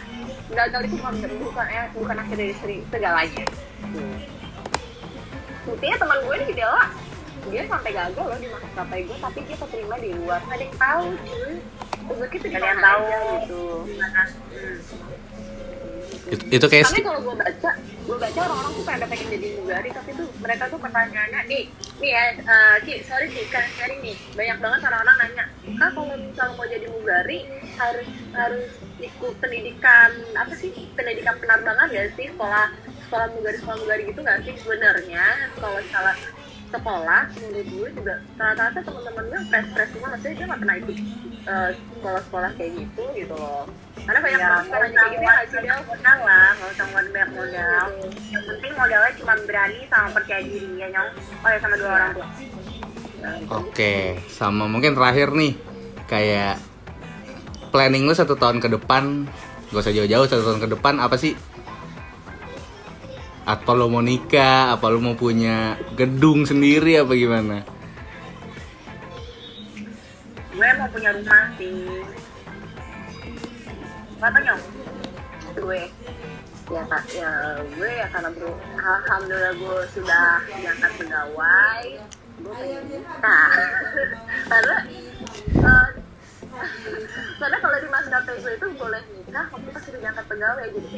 gagal itu bukan bukan eh, bukan akhir dari seri- segalanya. Buktinya teman gue di Dela dia sampai gagal loh di maskapai gue tapi dia keterima di luar nggak ada yang tahu cuy rezeki tuh di Nggak ada yang mana tahu. aja gitu? Hmm. itu, itu kayak tapi kalau gue baca gue baca orang-orang tuh pada pengen jadi mugari tapi tuh mereka tuh pertanyaannya nih nih ya eh, Ki sorry Ki kan sharing nih banyak banget orang-orang nanya kak kalau misalnya mau jadi mugari harus harus ikut pendidikan apa sih pendidikan penerbangan gak sih sekolah sekolah mugari sekolah mugari gitu gak sih sebenarnya kalau salah sekolah menurut gue juga rata-rata teman-teman gue fresh-fresh semua maksudnya dia nggak pernah ikut eh, sekolah-sekolah kayak gitu gitu loh karena banyak Ya, orang kayak gitu ya nggak sih Del? modal lah, nggak usah modal banyak modal. Yang penting modalnya cuma berani sama percaya diri ya nyong. Oh ya sama dua orang tua. Oke, sama mungkin terakhir nih kayak planning lu satu tahun ke depan, gak usah jauh-jauh satu tahun ke depan apa sih? Atau lo mau nikah, apa lo mau punya gedung sendiri? Apa gimana? Gue mau punya rumah sih. Apa nyong? gue. Ya kak. Ya gue ya karena bro alhamdulillah gue sudah diangkat pegawai. Gue pengen nikah. Karena eh, karena kalau di maskapai gue itu boleh nikah waktu pas sudah diangkat pegawai jadi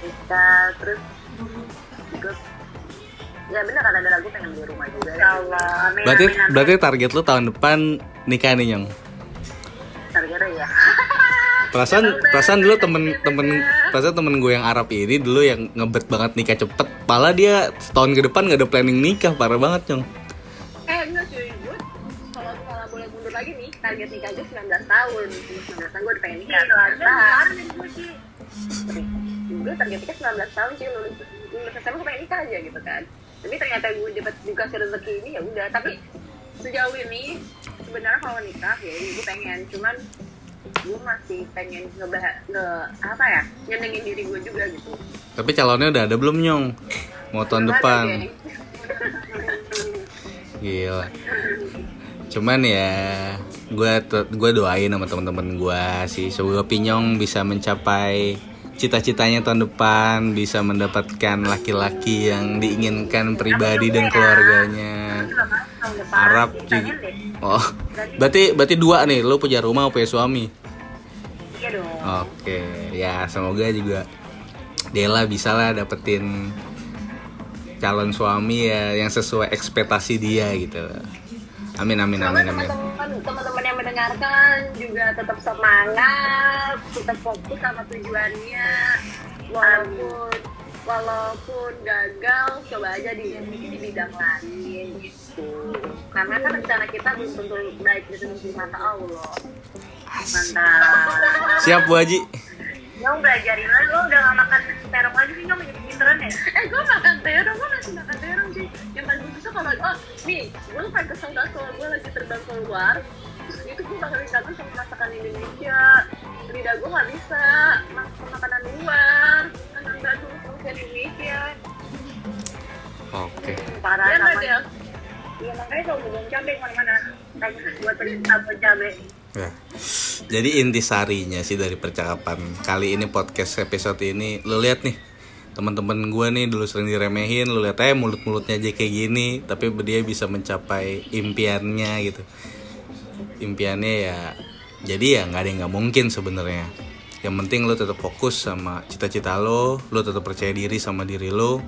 nikah terus ikut ya bener kan ada lagu pengen beli rumah juga Ya Allah, amin. Berarti amin, amin. berarti target lu tahun depan nikah nih nyong. targetnya ya Perasaan perasaan dulu temen-temen perasaan temen gue yang Arab ini dulu yang ngebet banget nikah cepet. Pala dia setahun ke depan gak ada planning nikah parah banget nyong. eh enggak cuy gue kalau boleh mundur lagi nih target nikah aja 19 tahun 19 tahun gue udah pengen nikah Iya, ada ternyata kemarin dari gue sih. gue target nikah 19 tahun sih lulus lulus SMA gue pengen nikah aja gitu kan tapi ternyata gue dapat dikasih rezeki ini ya udah tapi sejauh ini sebenarnya kalau nikah ya gue pengen cuman gue masih pengen ngebah nge apa ya nyenengin diri gue juga gitu Tapi calonnya udah ada belum nyong? Mau tahun depan. geng. Gila. Cuman ya gue gue doain sama teman-teman gue sih semoga Pinyong bisa mencapai cita-citanya tahun depan bisa mendapatkan laki-laki yang diinginkan pribadi dan keluarganya. Arab juga. Oh, berarti berarti dua nih, lu punya rumah punya suami. Iya dong. Oke, ya semoga juga Dela bisa lah dapetin calon suami ya yang sesuai ekspektasi dia gitu. Amin amin amin amin. teman-teman teman-teman yang mendengarkan juga tetap semangat, tetap fokus sama tujuannya. Walaupun walaupun gagal, coba aja di, di bidang lain gitu. Karena kan rencana kita belum tentu baik di mata Allah. Mantap. Siap Bu Haji. Nyong belajarin lah, lo udah gak makan terong lagi sih nyong jadi pinteran ya? Eh, gue makan terong, gue masih makan terong sih. Yang paling susah kalau, oh, nih, gue lupa kesel banget kalau gue lagi terbang keluar, terus itu gue bakal kangen sama masakan Indonesia. Lidah gue gak bisa makan makanan luar, banget sama masakan Indonesia. Oke. Parah Iya nggak, sama Del? Iya makanya kalau belum cabai mana-mana Kamu buat apa cabai Ya. Jadi intisarinya sih dari percakapan kali ini podcast episode ini, lu lihat nih teman-teman gue nih dulu sering diremehin, lu lihat aja mulut-mulutnya aja kayak gini, tapi dia bisa mencapai impiannya gitu. Impiannya ya, jadi ya nggak ada yang nggak mungkin sebenarnya. Yang penting lu tetap fokus sama cita-cita lo, lu tetap percaya diri sama diri lo,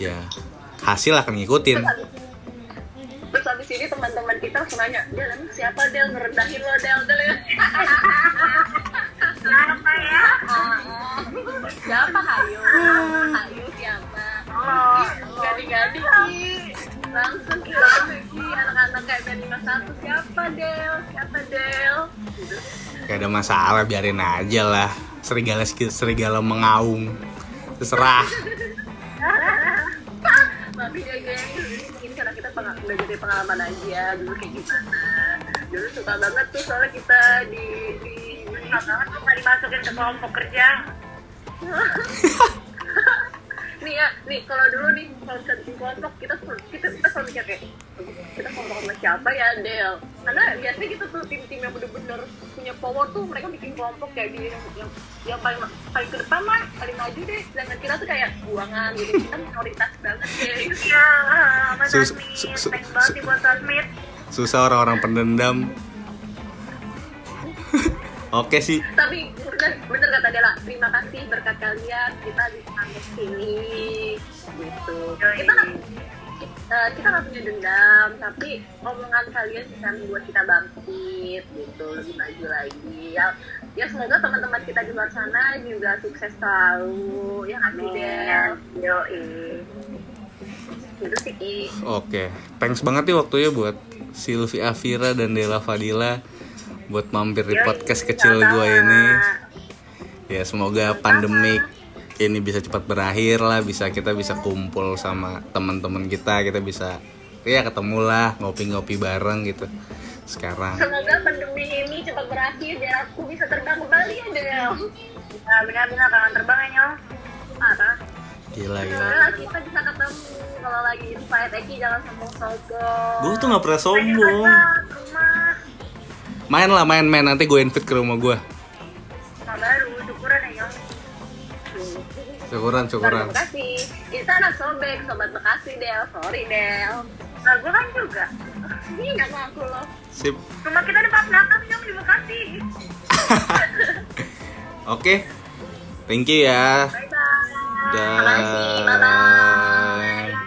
ya hasil akan ngikutin. Terus habis ini teman-teman kita langsung nanya, Del, emang siapa Del ngerendahin lo Del? Del ya? Kenapa ya? siapa Hayu? Hayu siapa? Oh, Gadi-gadi Ki. Langsung kita Ki, anak-anak kayak band 51 siapa Del? Siapa Del? Gitu. Gak ada masalah, biarin aja lah. Serigala serigala mengaung. Terserah. Tapi ya geng, udah jadi pengalaman aja dulu kayak gimana. Dulu suka banget tuh soalnya kita di di Susah banget tuh dimasukin ke kelompok kerja nih ya, nih kalau dulu nih kalau kita bikin kelompok kita kita kita selalu mikir kayak kita kelompok sama siapa ya Del? Karena biasanya kita tuh tim-tim yang bener-bener punya power tuh mereka bikin kelompok kayak di yang yang, yang paling paling ke depan mah paling maju deh. Sedangkan kita tuh kayak buangan gitu kita minoritas banget deh. Iya, Mas Sus- Asmi su- su- Thanks banget su- nih buat Asmit Susah orang-orang pendendam. Oke sih. Tapi bener, bener kata Dela, terima kasih berkat kalian kita bisa sampai sini gitu. Kita nggak kita nggak punya dendam, tapi omongan kalian bisa membuat kita bangkit gitu, lebih maju lagi. Ya, ya semoga teman-teman kita di luar sana juga sukses selalu. Ya sih Del? Yo, Gitu sih. Oke. Thanks banget nih waktunya buat Silvi Afira dan Dela Fadila buat mampir di podcast kecil gue ini. Ya semoga pandemik ini bisa cepat berakhir lah, bisa kita bisa kumpul sama teman-teman kita, kita bisa ya ketemu lah ngopi-ngopi bareng gitu. Sekarang. Semoga pandemi ini cepat berakhir biar aku bisa terbang kembali ya Del. Nah, benar-benar kangen terbang ya Parah. Gila gila. Nah, kita bisa ketemu kalau lagi invite Eki jangan sombong-sombong. Gue tuh nggak pernah sombong. Rumah Main lah main-main nanti gue invite ke rumah gue. Syukuran ya Syukuran syukuran. Bekasi. Kita anak sobek, sobat Bekasi Del. Sorry Del. Nah, gue kan juga Ini nggak mau aku loh. Sip. Rumah kita Pak Natal Nyong di Bekasi Oke. Thank you ya. Bye bye. Makasih. Bye bye.